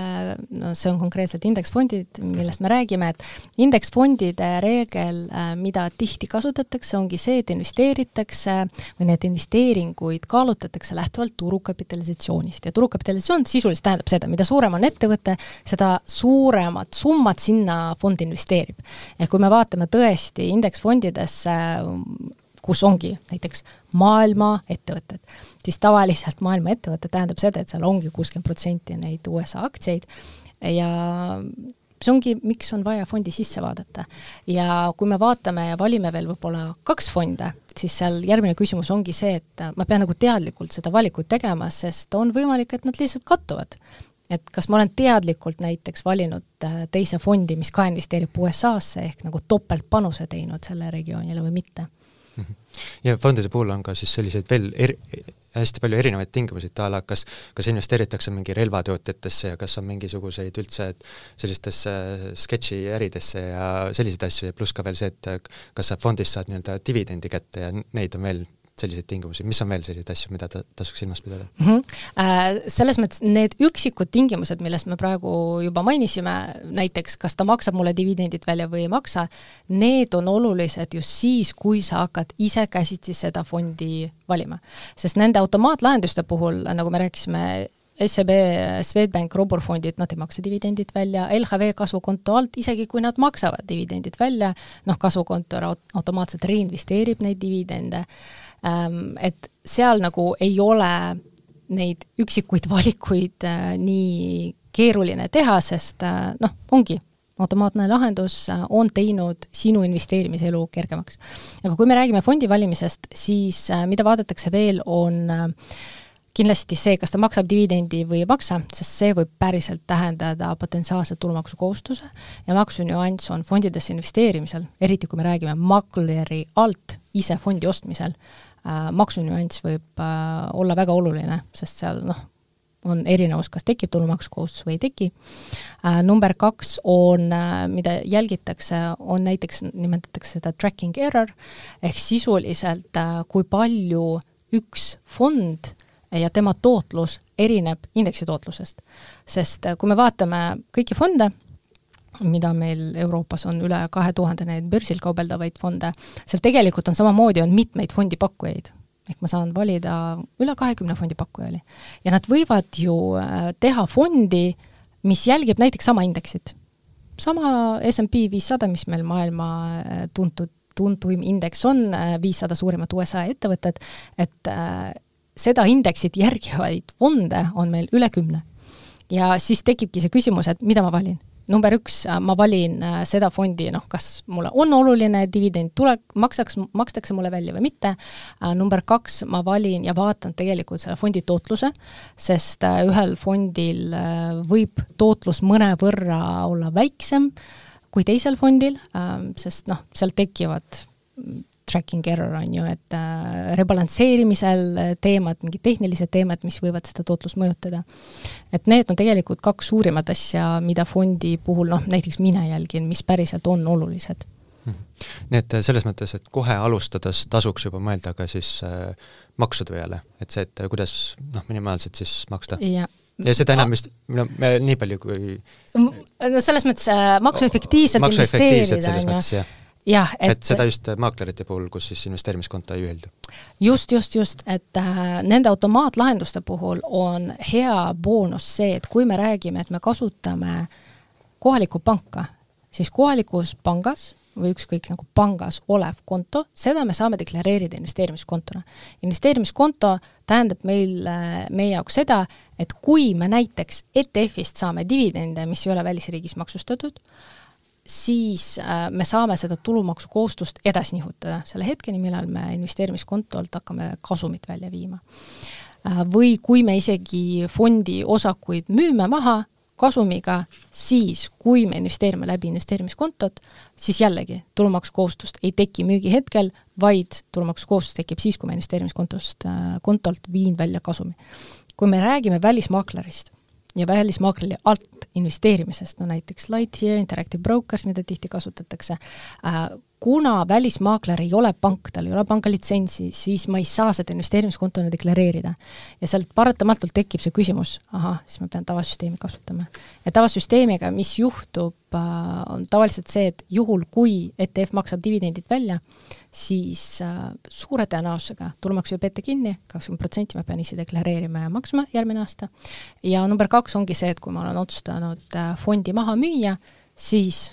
no see on konkreetselt indeksfondid, millest me räägime, et indeksfondide reegel, äh, mida tihti kasutatakse, ongi see, et investeeritakse või need investeeringuid kaalutletakse lähtuvalt turukapitalisatsioonist ja turukapitalisatsioon sisuliselt tähendab seda, mida suurem on ettevõte, seda suuremat summat sinna fond investeerib. ehk kui me vaatame tõesti indeksfondidesse kus ongi näiteks maailma ettevõtted, siis tavaliselt maailma ettevõte tähendab seda, et seal ongi kuuskümmend protsenti neid USA aktsiaid ja see ongi, miks on vaja fondi sisse vaadata. ja kui me vaatame ja valime veel võib-olla kaks fonde, siis seal järgmine küsimus ongi see, et ma pean nagu teadlikult seda valikut tegema, sest on võimalik, et nad lihtsalt kattuvad et kas ma olen teadlikult näiteks valinud äh, teise fondi, mis ka investeerib USA-sse, ehk nagu topeltpanuse teinud selle regioonile või mitte. Ja fondide puhul on ka siis selliseid veel eri, hästi palju erinevaid tingimusi, et a la kas, kas investeeritakse mingi relvatootjatesse ja kas on mingisuguseid üldse sellistesse sketši äridesse ja selliseid asju ja pluss ka veel see, et kas sa fondist saad nii-öelda dividendi kätte ja neid on veel selliseid tingimusi, mis on veel selliseid asju, mida ta tasuks silmas pidada mm? -hmm. Selles mõttes need üksikud tingimused, millest me praegu juba mainisime, näiteks kas ta maksab mulle dividendid välja või ei maksa, need on olulised just siis, kui sa hakkad ise käsitsi seda fondi valima. sest nende automaatlahenduste puhul, nagu me rääkisime, SEB, Swedbank, Roburfondid, nad ei maksa dividendid välja, LHV kasvukonto alt, isegi kui nad maksavad dividendid välja, noh, kasvukonto automaatselt reinvesteerib neid dividende Ähm, et seal nagu ei ole neid üksikuid *laughs* valikuid äh, nii keeruline teha, sest äh, noh, ongi, automaatne lahendus äh, on teinud sinu investeerimise elu kergemaks. aga kui me räägime fondi valimisest, siis mida vaadatakse veel, on kindlasti see, kas ta maksab dividendi või ei maksa, sest see võib päriselt tähendada potentsiaalset tulumaksukohustuse ja maksunüanss on fondidesse investeerimisel, eriti kui me räägime makleri alt ise fondi ostmisel maksunüanss võib äh, olla väga oluline, sest seal noh, on erinevus, kas tekib tulumaksukohustus või ei teki. Äh, number kaks on, mida jälgitakse, on näiteks, nimetatakse seda tracking error, ehk sisuliselt kui palju üks fond ja tema tootlus erineb indeksi tootlusest. sest kui me vaatame kõiki fonde, mida meil Euroopas on üle kahe tuhande neid börsil kaubeldavaid fonde, seal tegelikult on samamoodi, on mitmeid fondipakkujaid. ehk ma saan valida üle kahekümne fondipakkuja oli. ja nad võivad ju äh, teha fondi, mis jälgib näiteks sama indeksit. sama SMP viissada, mis meil maailma äh, tuntud, tuntuim indeks on, äh, viissada suurimat USA ettevõtet, et seda indeksit järgivaid fonde on meil üle kümne. ja siis tekibki see küsimus, et mida ma valin number üks, äh, ma valin äh, seda fondi, noh, kas mulle on oluline dividend tule, maksaks, makstakse mulle välja või mitte, äh, number kaks, ma valin ja vaatan tegelikult selle fondi tootluse, sest ühel fondil võib tootlus mõnevõrra olla väiksem kui teisel fondil, sest noh, seal tekivad tracking error on ju, et äh, rebalansseerimisel äh, teemad, mingid tehnilised teemad, mis võivad seda tootlust mõjutada. et need on tegelikult kaks suurimat asja, mida fondi puhul noh, näiteks mina jälgin, mis päriselt on olulised mhm. nii et äh, selles mõttes, et kohe alustades tasuks juba mõelda ka siis äh, maksude peale, et see, et kuidas noh, minimaalselt siis maksta? ja seda enam vist, no me nii palju kui no selles mõttes äh, maksuefektiivselt investeerida, on ju jah, et et seda just maaklerite puhul, kus siis investeerimiskonto ei ühildu? just, just, just, et äh, nende automaatlahenduste puhul on hea boonus see, et kui me räägime, et me kasutame kohalikku panka, siis kohalikus pangas või ükskõik nagu pangas olev konto, seda me saame deklareerida investeerimiskontona. investeerimiskonto tähendab meil, meie jaoks seda, et kui me näiteks ETF-ist saame dividende, mis ei ole välisriigis maksustatud, siis äh, me saame seda tulumaksukohustust edasi nihutada selle hetkeni, millal me investeerimiskontolt hakkame kasumit välja viima. Äh, või kui me isegi fondi osakuid müüme maha kasumiga, siis kui me investeerime läbi investeerimiskontot, siis jällegi tulumaksukohustust ei teki müügihetkel, vaid tulumaksukohustus tekib siis, kui ma investeerimiskontost, äh, kontolt viin välja kasumi. kui me räägime välismaaklerist ja välismaakleri alt investeerimisest, no näiteks Lightyear, Interactive Brokers, mida tihti kasutatakse äh,, kuna välismaakler ei ole pank, tal ei ole pangalitsentsi, siis ma ei saa seda investeerimiskontona deklareerida. ja sealt paratamatult tekib see küsimus, ahah, siis ma pean tavasüsteemi kasutama. ja tavasüsteemiga, mis juhtub, äh, on tavaliselt see, et juhul, kui ETF maksab dividendid välja, siis äh, suure tõenäosusega tulumaksu jääb ette kinni, kakskümmend protsenti ma pean ise deklareerima ja maksma järgmine aasta, ja number kaks ongi see, et kui ma olen otsustanud äh, fondi maha müüa, siis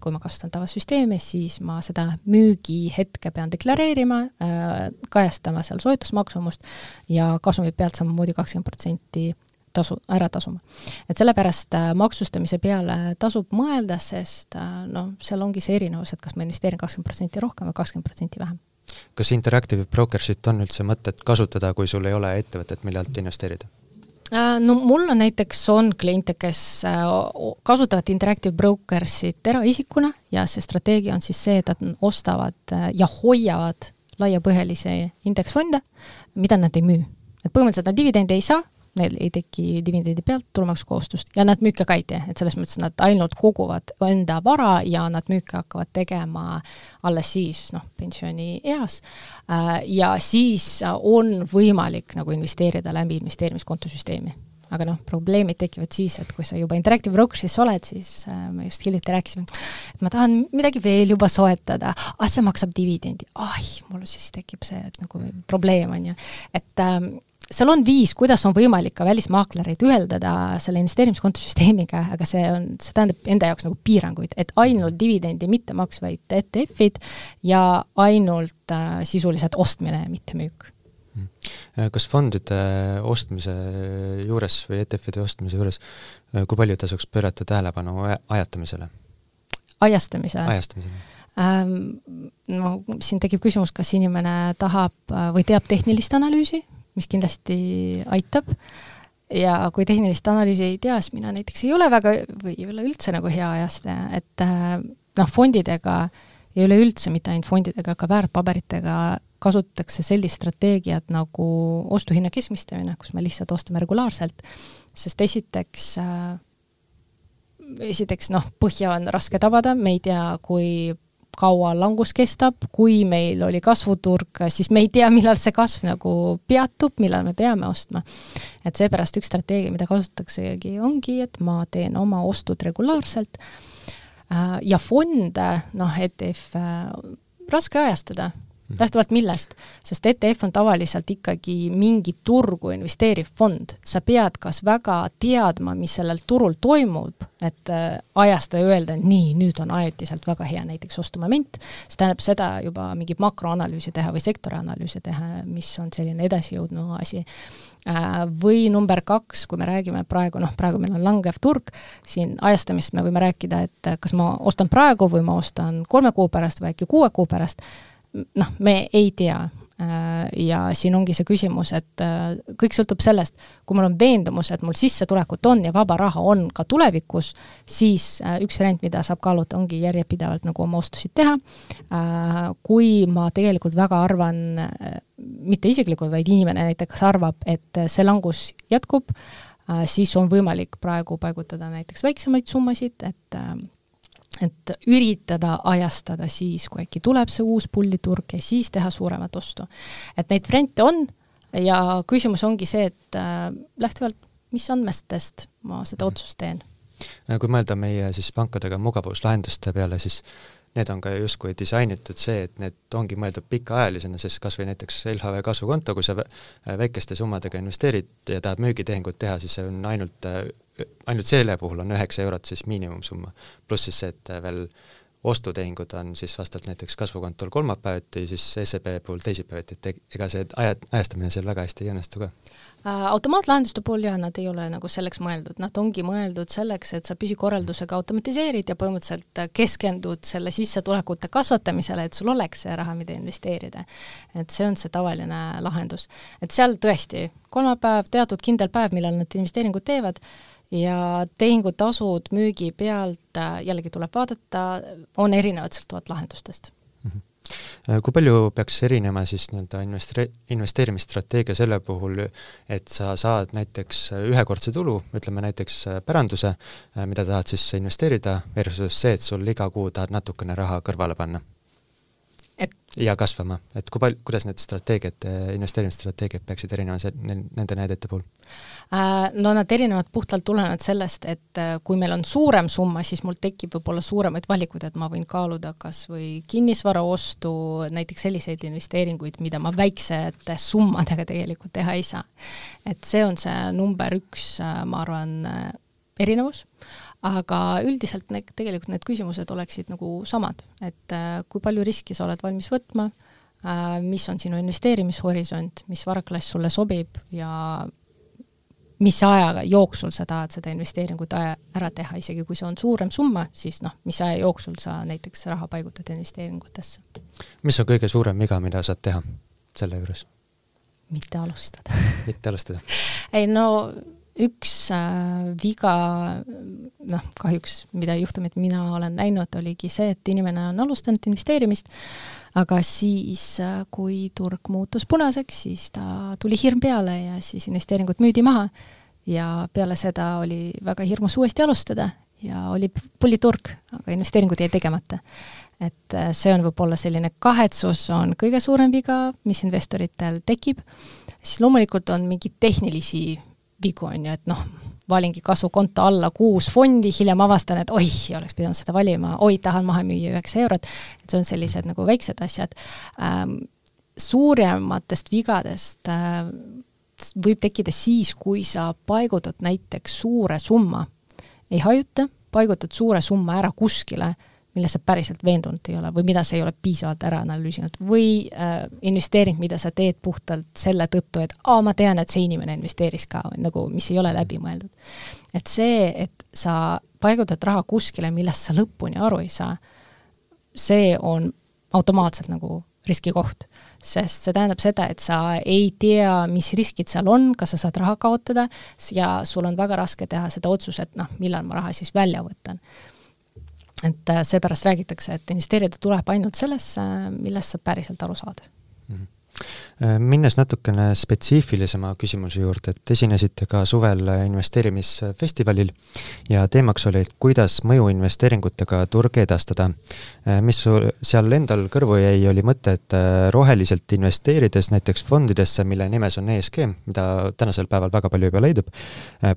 kui ma kasutan tavasüsteemi, siis ma seda müügihetke pean deklareerima äh,, kajastama seal soetusmaksumust ja kasumi pealt samamoodi kakskümmend protsenti tasu, ära tasuma. et sellepärast äh, maksustamise peale tasub mõelda, sest äh, noh, seal ongi see erinevus, et kas ma investeerin kakskümmend protsenti rohkem või kakskümmend protsenti vähem. kas Interactive Brokersit on üldse mõtet kasutada, kui sul ei ole ettevõtet, millelt investeerida? Äh, no mul on näiteks, on kliente, kes äh, kasutavad Interactive Brokersit eraisikuna ja see strateegia on siis see, et nad ostavad äh, ja hoiavad laiapõhjalisi indeksfonde, mida nad ei müü. et põhimõtteliselt nad dividende ei saa, neil ei teki dividendi pealt tulumaksukohustust ja nad müüke ka ei tee, et selles mõttes nad ainult koguvad enda vara ja nad müüke hakkavad tegema alles siis noh, pensionieas. Äh, ja siis on võimalik nagu investeerida läbi investeerimiskontosüsteemi aga noh, probleemid tekivad siis, et kui sa juba Interactive Brokersis oled, siis äh, me just hiljuti rääkisime, et ma tahan midagi veel juba soetada, ah see maksab dividendi, ai, mul siis tekib see, et nagu probleem on ju, et ähm, seal on viis, kuidas on võimalik ka välismaaklereid üheldada selle investeerimiskontosüsteemiga, aga see on, see tähendab enda jaoks nagu piiranguid, et ainult dividendi mittemaksvaid ETF-id ja ainult äh, sisuliselt ostmine, mitte müük hmm. kas fondide ostmise juures või ETF-ide ostmise juures, äh, kui palju tasuks pöörata tähelepanu ajatamisele? ajastamisele? ajastamisele ähm,. No siin tekib küsimus, kas inimene tahab äh, või teab tehnilist analüüsi mis kindlasti aitab. Ja kui tehnilist analüüsi ei tea, siis mina näiteks ei ole väga või ei ole üldse nagu hea ajastaja, et äh, noh, fondidega ja üleüldse mitte ainult fondidega, ka väärtpaberitega kasutatakse sellist strateegiat nagu ostuhinna keskmistamine, kus me lihtsalt ostame regulaarselt, sest esiteks äh, esiteks noh, põhja on raske tabada, me ei tea, kui kaua langus kestab, kui meil oli kasvuturg, siis me ei tea, millal see kasv nagu peatub, millal me peame ostma. et seepärast üks strateegia, mida kasutaksegi, ongi, et ma teen oma ostud regulaarselt äh, ja fonde, noh, ETF, raske ajastada. Lähtuvalt millest? sest ETF on tavaliselt ikkagi mingi turgu investeeriv fond, sa pead kas väga teadma, mis sellel turul toimub, et äh, ajastada ja öelda, nii, nüüd on ajutiselt väga hea näiteks ostumoment, see tähendab seda juba mingit makroanalüüsi teha või sektori analüüsi teha, mis on selline edasijõudnu asi. Äh, või number kaks, kui me räägime praegu, noh, praegu meil on langev turg, siin ajastamist me võime rääkida, et kas ma ostan praegu või ma ostan kolme kuu pärast või äkki kuue kuu pärast, noh, me ei tea äh, ja siin ongi see küsimus, et äh, kõik sõltub sellest, kui mul on veendumus, et mul sissetulekut on ja vaba raha on ka tulevikus, siis äh, üks variant, mida saab kaaluda, ongi järjepidevalt nagu oma ostusid teha. Kui ma tegelikult väga arvan, mitte isiklikult, vaid inimene näiteks arvab, et see langus jätkub, siis on võimalik praegu paigutada näiteks väiksemaid summasid, et et üritada ajastada siis, kui äkki tuleb see uus pulliturg ja siis teha suuremat ostu. et neid variante on ja küsimus ongi see, et äh, lähtuvalt mis andmestest ma seda mhm. otsust teen. kui mõelda meie siis pankadega mugavuslahenduste peale, siis need on ka justkui disainitud see, et need ongi mõeldud pikaajalisena, sest kas või näiteks LHV kasvukonto, kui sa väikeste summadega investeerid ja tahad müügitehingut teha, siis see on ainult ainult selle puhul on üheksa eurot siis miinimumsumma. pluss siis see, et veel ostutehingud on siis vastavalt näiteks kasvukontol kolmapäeviti, siis SEB puhul teisipäeviti, et ega see aja, ajastamine seal väga hästi ei õnnestu ka Äh, automaatlahenduste puhul jah, nad ei ole nagu selleks mõeldud, nad ongi mõeldud selleks, et sa püsikorraldusega automatiseerid ja põhimõtteliselt keskendud selle sissetulekute kasvatamisele, et sul oleks see raha, mida investeerida. et see on see tavaline lahendus. et seal tõesti, kolmapäev, teatud kindel päev, millal nad investeeringud teevad, ja tehingutasud müügi pealt, äh, jällegi tuleb vaadata, on erinevad sõltuvalt lahendustest Äh, kui palju peaks erinema siis nii-öelda investre-, investeerimisstrateegia selle puhul, et sa saad näiteks ühekordse tulu, ütleme näiteks päranduse, äh, mida tahad siis investeerida, versus see, et sul iga kuu tahad natukene raha kõrvale panna? Et ja kasvama, et kui palju, kuidas need strateegiad, investeerimisstrateegiad peaksid erinema se-, nende näidete puhul? Äh, no nad erinevad puhtalt tulenevalt sellest, et äh, kui meil on suurem summa, siis mul tekib võib-olla suuremaid valikuid, et ma võin kaaluda kas või kinnisvara ostu, näiteks selliseid investeeringuid, mida ma väiksete summadega tegelikult teha ei saa. et see on see number üks, äh, ma arvan, erinevus, aga üldiselt need, tegelikult need küsimused oleksid nagu samad, et kui palju riski sa oled valmis võtma, mis on sinu investeerimishorisont, mis varaklass sulle sobib ja mis ajaga jooksul sa tahad seda investeeringut ära teha, isegi kui see on suurem summa, siis noh, mis aja jooksul sa näiteks raha paigutad investeeringutesse. mis on kõige suurem viga, mida saad teha selle juures? mitte alustada mitte alustada *laughs* ei no üks äh, viga, noh, kahjuks, mida juhtumit mina olen näinud, oligi see, et inimene on alustanud investeerimist, aga siis, äh, kui turg muutus punaseks, siis ta tuli hirm peale ja siis investeeringud müüdi maha ja peale seda oli väga hirmus uuesti alustada ja oli pulliturg, aga investeeringud jäid tegemata. et äh, see on võib-olla selline kahetsus on kõige suurem viga, mis investoritel tekib, siis loomulikult on mingeid tehnilisi vigu, on ju, et noh, valingi kasvukonto alla kuus fondi, hiljem avastan, et oih, oleks pidanud seda valima, oi, tahan maha müüa üheksa eurot, et see on sellised nagu väiksed asjad ähm,. suurematest vigadest äh, võib tekkida siis, kui sa paigutad näiteks suure summa, ei hajuta, paigutad suure summa ära kuskile milles sa päriselt veendunud ei ole või mida sa ei ole piisavalt ära analüüsinud või äh, investeering, mida sa teed puhtalt selle tõttu, et aa, ma tean, et see inimene investeeris ka, nagu mis ei ole läbi mõeldud. et see, et sa paigutad raha kuskile, millest sa lõpuni aru ei saa, see on automaatselt nagu riskikoht, sest see tähendab seda, et sa ei tea, mis riskid seal on, kas sa saad raha kaotada ja sul on väga raske teha seda otsust, et noh, millal ma raha siis välja võtan et äh, seepärast räägitakse, et investeerida tuleb ainult sellesse, millest sa päriselt aru saad minnes natukene spetsiifilisema küsimuse juurde, et esinesite ka suvel investeerimisfestivalil ja teemaks oli, et kuidas mõjuinvesteeringutega turge edastada. Äh, mis sul seal endal kõrvu jäi, oli mõte, et äh, roheliselt investeerides näiteks fondidesse, mille nimes on ESG, mida tänasel päeval väga palju juba leidub,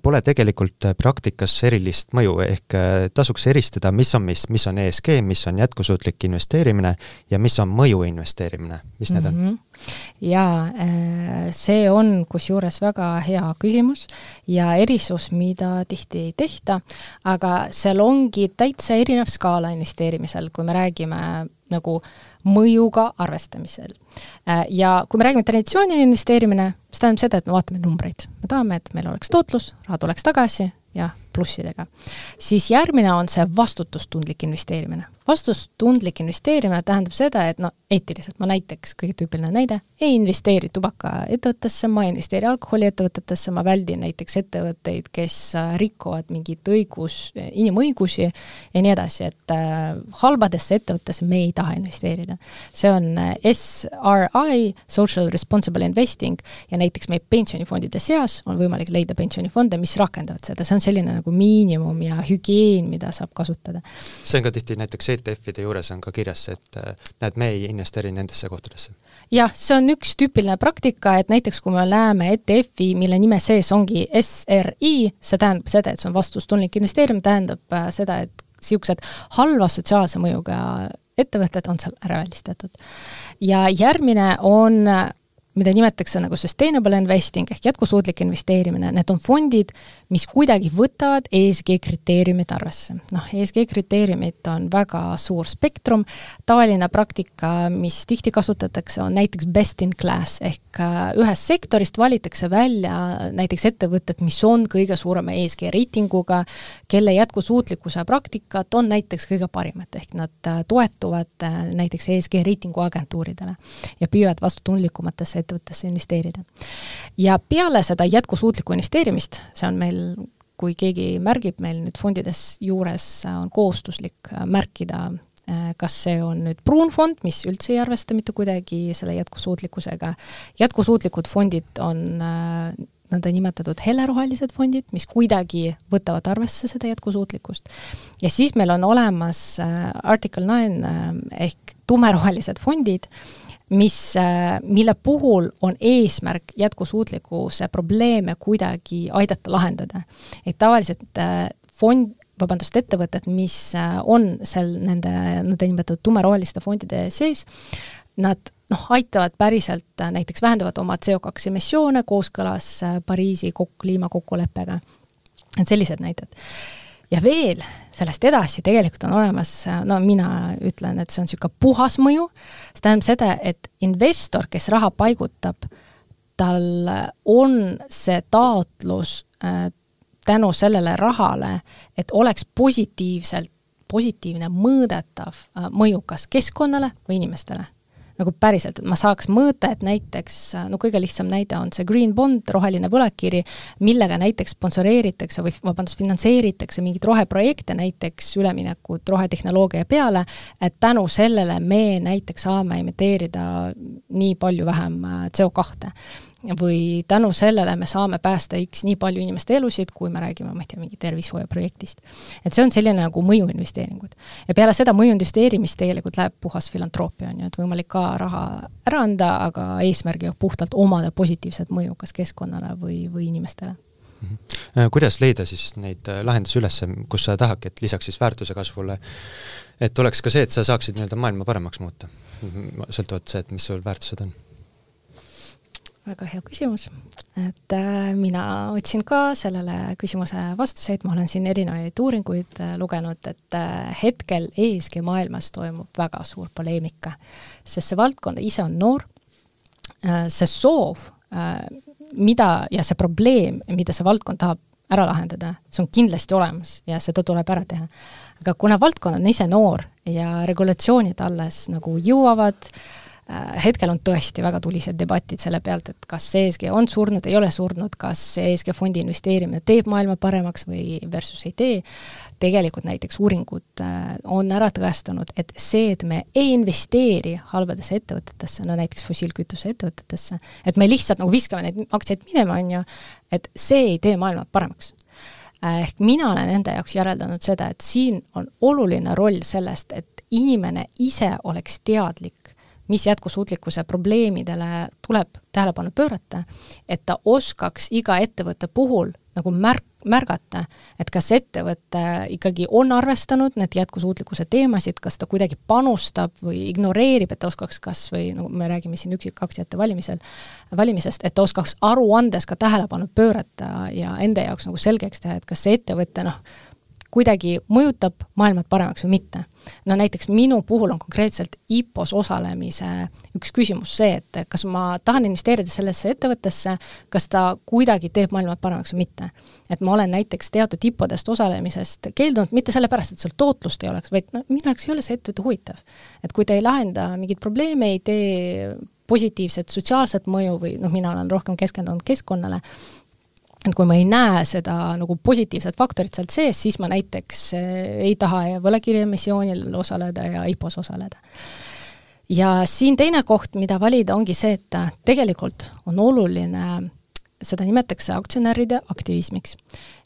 pole tegelikult praktikas erilist mõju, ehk tasuks eristada, mis on mis, mis on ESG, mis on jätkusuutlik investeerimine ja mis on mõju investeerimine, mis need mm -hmm. on? Jaa, äh, see on kusjuures väga hea küsimus ja erisus, mida tihti ei tehta, aga seal ongi täitsa erinev skaala investeerimisel, kui me räägime nagu mõjuga arvestamisel. Äh, ja kui me räägime traditsiooniline investeerimine, see tähendab seda, et me vaatame numbreid. me tahame, et meil oleks tootlus, raha tuleks tagasi, jah, plussidega. siis järgmine on see vastutustundlik investeerimine vastutustundlik investeerimine tähendab seda, et no eetiliselt, ma näiteks, kõige tüüpiline näide, ei investeeri tubakaettevõttesse, ma ei investeeri alkoholiettevõtetesse, ma väldin näiteks ettevõtteid, kes äh, rikuvad mingeid õigus, inimõigusi ja nii edasi, et äh, halbadesse ettevõttesse me ei taha investeerida. see on äh, SRI, Social Responsible Investing, ja näiteks meie pensionifondide seas on võimalik leida pensionifonde, mis rakendavad seda, see on selline nagu miinimum ja hügieen, mida saab kasutada. see on ka tihti näiteks ETF-ide juures on ka kirjas et äh, näed, me ei investeeri nendesse kohtadesse. jah, see on üks tüüpiline praktika, et näiteks kui me näeme ETF-i, mille nime sees ongi SRI, see tähendab seda, et see on vastutustundlik investeerimine, tähendab äh, seda, et niisugused halva sotsiaalse mõjuga ettevõtted on seal ära välistatud. ja järgmine on mida nimetatakse nagu sustainable investing ehk jätkusuutlik investeerimine, need on fondid, mis kuidagi võtavad ESG kriteeriumid arvesse. noh, ESG kriteeriumid on väga suur spektrum, tavaline praktika, mis tihti kasutatakse, on näiteks best in class ehk äh, ühest sektorist valitakse välja näiteks ettevõtted, mis on kõige suurema ESG reitinguga, kelle jätkusuutlikkuse praktikad on näiteks kõige parimad, ehk nad äh, toetuvad äh, näiteks ESG reitingu agentuuridele ja püüavad vastutundlikumatesse ettevõttesse investeerida. ja peale seda jätkusuutlikku investeerimist, see on meil kui keegi märgib meil nüüd fondides juures, on kohustuslik märkida, äh, kas see on nüüd pruun fond, mis üldse ei arvesta mitte kuidagi selle jätkusuutlikkusega, jätkusuutlikud fondid on äh, nõndanimetatud hellerohelised fondid, mis kuidagi võtavad arvesse seda jätkusuutlikkust. ja siis meil on olemas äh, Article nine ehk tumerohelised fondid, mis, äh, mille puhul on eesmärk jätkusuutlikkuse probleeme kuidagi aidata lahendada. et tavaliselt äh, fond, vabandust, ettevõtted, mis äh, on seal nende nõndanimetatud tumeroheliste fondide sees, nad noh, aitavad päriselt, näiteks vähendavad oma CO2 emissioone kooskõlas Pariisi kok-, kliimakokkuleppega. et sellised näited ja veel sellest edasi tegelikult on olemas, no mina ütlen, et see on niisugune puhas mõju, see tähendab seda, et investor, kes raha paigutab, tal on see taotlus äh, tänu sellele rahale, et oleks positiivselt, positiivne mõõdetav äh, mõju kas keskkonnale või inimestele nagu päriselt, et ma saaks mõõta, et näiteks no kõige lihtsam näide on see green bond, roheline võlakiri, millega näiteks sponsoreeritakse või vabandust, finantseeritakse mingeid roheprojekte, näiteks üleminekut rohetehnoloogia peale, et tänu sellele me näiteks saame emiteerida nii palju vähem äh, CO2 või tänu sellele me saame päästa X nii palju inimeste elusid, kui me räägime, ma ei tea, mingi tervishoiuprojektist. et see on selline nagu mõjuinvesteeringud. ja peale seda mõjuinvesteerimist tegelikult läheb puhas filantroopia, on ju, et võimalik ka raha ära anda, aga eesmärgiga puhtalt omada positiivset mõju kas keskkonnale või, või inimestele. -hmm. kuidas leida siis neid äh, lahendusi üles, kus sa tahadki, et lisaks siis väärtuse kasvule, et oleks ka see, et sa saaksid nii-öelda maailma paremaks muuta, sõltuvalt see, et mis sul väärtused on väga hea küsimus. et äh, mina otsin ka sellele küsimuse vastuseid, ma olen siin erinevaid uuringuid äh, lugenud, et äh, hetkel ESG maailmas toimub väga suur poleemika, sest see valdkond ise on noor, see soov, mida ja see probleem, mida see valdkond tahab ära lahendada, see on kindlasti olemas ja seda tuleb ära teha. aga kuna valdkond on ise noor ja regulatsioonid alles nagu jõuavad äh, hetkel on tõesti väga tulised debatid selle pealt, et kas ESG on surnud, ei ole surnud, kas ESG fondi investeerimine teeb maailma paremaks või versus ei tee, tegelikult näiteks uuringud äh, on ära tõestanud, et see, et me ei investeeri halbadesse ettevõtetesse, no näiteks fossiilkütuse ettevõtetesse, et me lihtsalt nagu viskame neid aktsiaid minema, on ju, et see ei tee maailma paremaks. Äh, ehk mina olen enda jaoks järeldanud seda, et siin on oluline roll sellest, et inimene ise oleks teadlik mis jätkusuutlikkuse probleemidele tuleb tähelepanu pöörata, et ta oskaks iga ettevõtte puhul nagu märk, märgata, et kas ettevõte ikkagi on arvestanud need jätkusuutlikkuse teemasid, kas ta kuidagi panustab või ignoreerib, et ta oskaks kas või no me räägime siin üksikaktsiate valimisel, valimisest, et ta oskaks aruandes ka tähelepanu pöörata ja enda jaoks nagu selgeks teha, et kas see ettevõte noh, kuidagi mõjutab maailma paremaks või mitte. no näiteks minu puhul on konkreetselt IPO-s osalemise üks küsimus see, et kas ma tahan investeerida sellesse ettevõttesse, kas ta kuidagi teeb maailma paremaks või mitte. et ma olen näiteks teatud IPO-dest osalemisest keeldunud mitte sellepärast, et seal tootlust ei oleks, vaid no minu jaoks ei ole see ettevõte huvitav. et kui ta ei lahenda mingeid probleeme, ei tee positiivset sotsiaalset mõju või noh, mina olen rohkem keskendunud keskkonnale, et kui ma ei näe seda nagu positiivset faktorit sealt sees, siis ma näiteks eh, ei taha võlakirjaemissioonil osaleda ja IPO-s osaleda. ja siin teine koht, mida valida, ongi see, et tegelikult on oluline, seda nimetatakse aktsionäride aktivismiks.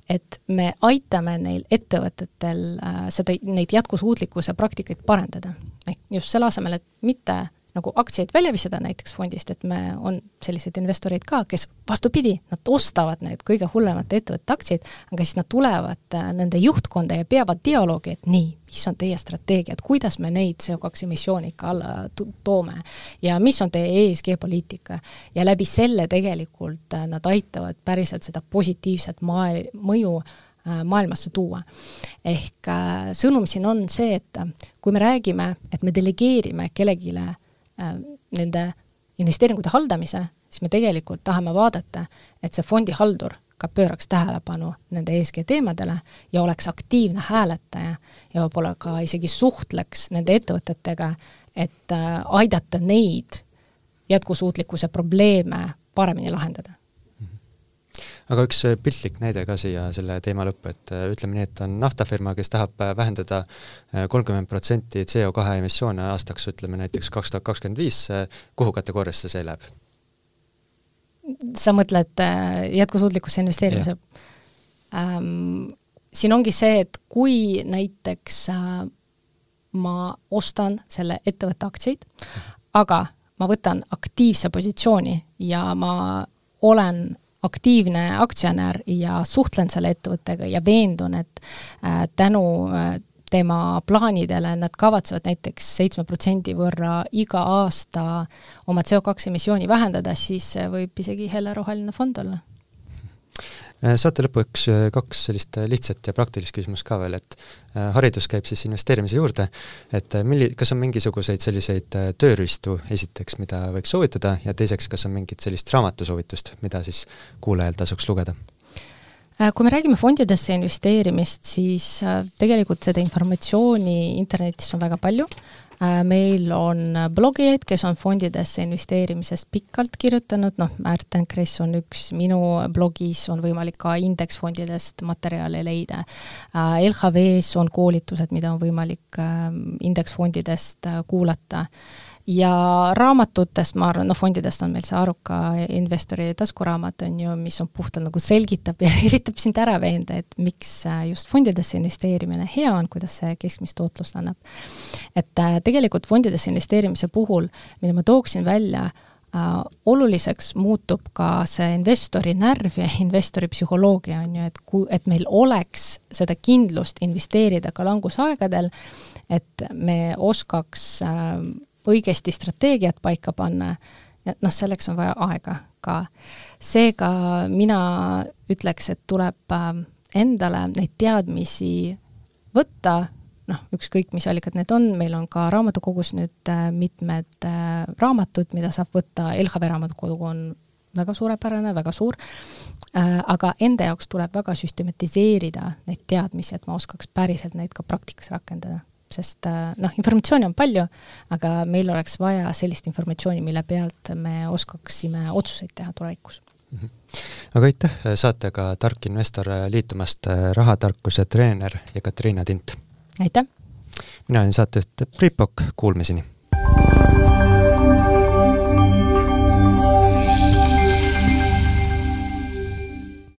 et me aitame neil ettevõtetel äh, seda, neid jätkusuutlikkuse praktikaid parendada. ehk just selle asemel, et mitte nagu aktsiaid välja visata näiteks fondist, et me, on selliseid investoreid ka, kes vastupidi, nad ostavad need kõige hullemate ettevõtete aktsiaid, aga siis nad tulevad äh, nende juhtkonda ja peavad dialoogi, et nii, mis on teie strateegiad, kuidas me neid CO2 emissioone ikka alla toome ja mis on teie ESG poliitika. ja läbi selle tegelikult äh, nad aitavad päriselt seda positiivset mae-, mõju äh, maailmasse tuua. ehk sõnum siin on see, et kui me räägime, et me delegeerime kellelegi nende investeeringute haldamise, siis me tegelikult tahame vaadata, et see fondihaldur ka pööraks tähelepanu nende ESG teemadele ja oleks aktiivne hääletaja ja võib-olla ka isegi suhtleks nende ettevõtetega, et äh, aidata neid jätkusuutlikkuse probleeme paremini lahendada aga üks äh, piltlik näide ka siia selle teema lõppu, et äh, ütleme nii, et on naftafirma, kes tahab äh, vähendada kolmkümmend protsenti CO2 emissioone aastaks, ütleme näiteks kaks tuhat kakskümmend viis, kuhu kategooriasse see läheb? sa mõtled jätkusuutlikkusse investeerimise? Ähm, siin ongi see, et kui näiteks äh, ma ostan selle ettevõtte aktsiaid, aga ma võtan aktiivse positsiooni ja ma olen aktiivne aktsionär ja suhtlen selle ettevõttega ja veendun, et äh, tänu äh, tema plaanidele nad kavatsevad näiteks seitsme protsendi võrra iga aasta oma CO2 emissiooni vähendada, siis see võib isegi helleroheline fond olla. Äh, saate lõpuks äh, kaks sellist äh, lihtsat ja praktilist küsimust ka veel, et haridus käib siis investeerimise juurde, et milli-, kas on mingisuguseid selliseid tööriistu esiteks, mida võiks soovitada, ja teiseks, kas on mingit sellist raamatusoovitust, mida siis kuulajal tasuks lugeda? Kui me räägime fondidesse investeerimist, siis tegelikult seda informatsiooni internetis on väga palju Äh, meil on blogijaid, kes on fondidesse investeerimisest pikalt kirjutanud, noh, Märten Kress on üks, minu blogis on võimalik ka indeksfondidest materjale leida. Äh, LHV-s on koolitused, mida on võimalik äh, indeksfondidest kuulata ja raamatutest, ma arvan, noh, fondidest on meil see Aruka investori taskuraamat, on ju, mis on puhtalt nagu selgitab ja *laughs* üritab sind ära veenda, et miks äh, just fondidesse investeerimine hea on, kuidas see keskmist tootlust annab. et äh, tegelikult fondidesse investeerimise puhul, mille ma tooksin välja, Uh, oluliseks muutub ka see investori närv ja *laughs* investori psühholoogia, on ju, et kui, et meil oleks seda kindlust investeerida ka langusaegadel, et me oskaks uh, õigesti strateegiat paika panna, ja noh, selleks on vaja aega ka. seega mina ütleks, et tuleb ähm, endale neid teadmisi võtta, noh, ükskõik, mis allikad need on, meil on ka raamatukogus nüüd äh, mitmed äh, raamatud, mida saab võtta, LHV raamatukogu on väga suurepärane, väga suur, äh, aga enda jaoks tuleb väga süstematiseerida neid teadmisi, et ma oskaks päriselt neid ka praktikas rakendada sest äh, noh, informatsiooni on palju, aga meil oleks vaja sellist informatsiooni, mille pealt me oskaksime otsuseid teha tulevikus mm. -hmm. aga aitäh saatega Tark investor liitumast, rahatarkuse treener Katariina Tint! aitäh! mina olen saatejuht Priit Pokk, kuulmiseni!